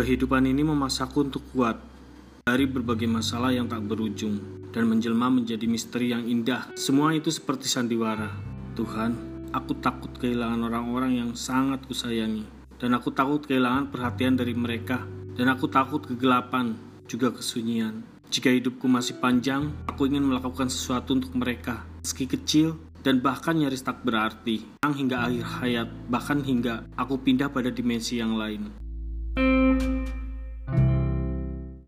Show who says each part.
Speaker 1: Kehidupan ini memaksaku untuk kuat dari berbagai masalah yang tak berujung dan menjelma menjadi misteri yang indah. Semua itu seperti sandiwara. Tuhan, aku takut kehilangan orang-orang yang sangat kusayangi dan aku takut kehilangan perhatian dari mereka dan aku takut kegelapan juga kesunyian. Jika hidupku masih panjang, aku ingin melakukan sesuatu untuk mereka, meski kecil dan bahkan nyaris tak berarti. Hingga akhir hayat, bahkan hingga aku pindah pada dimensi yang lain. Música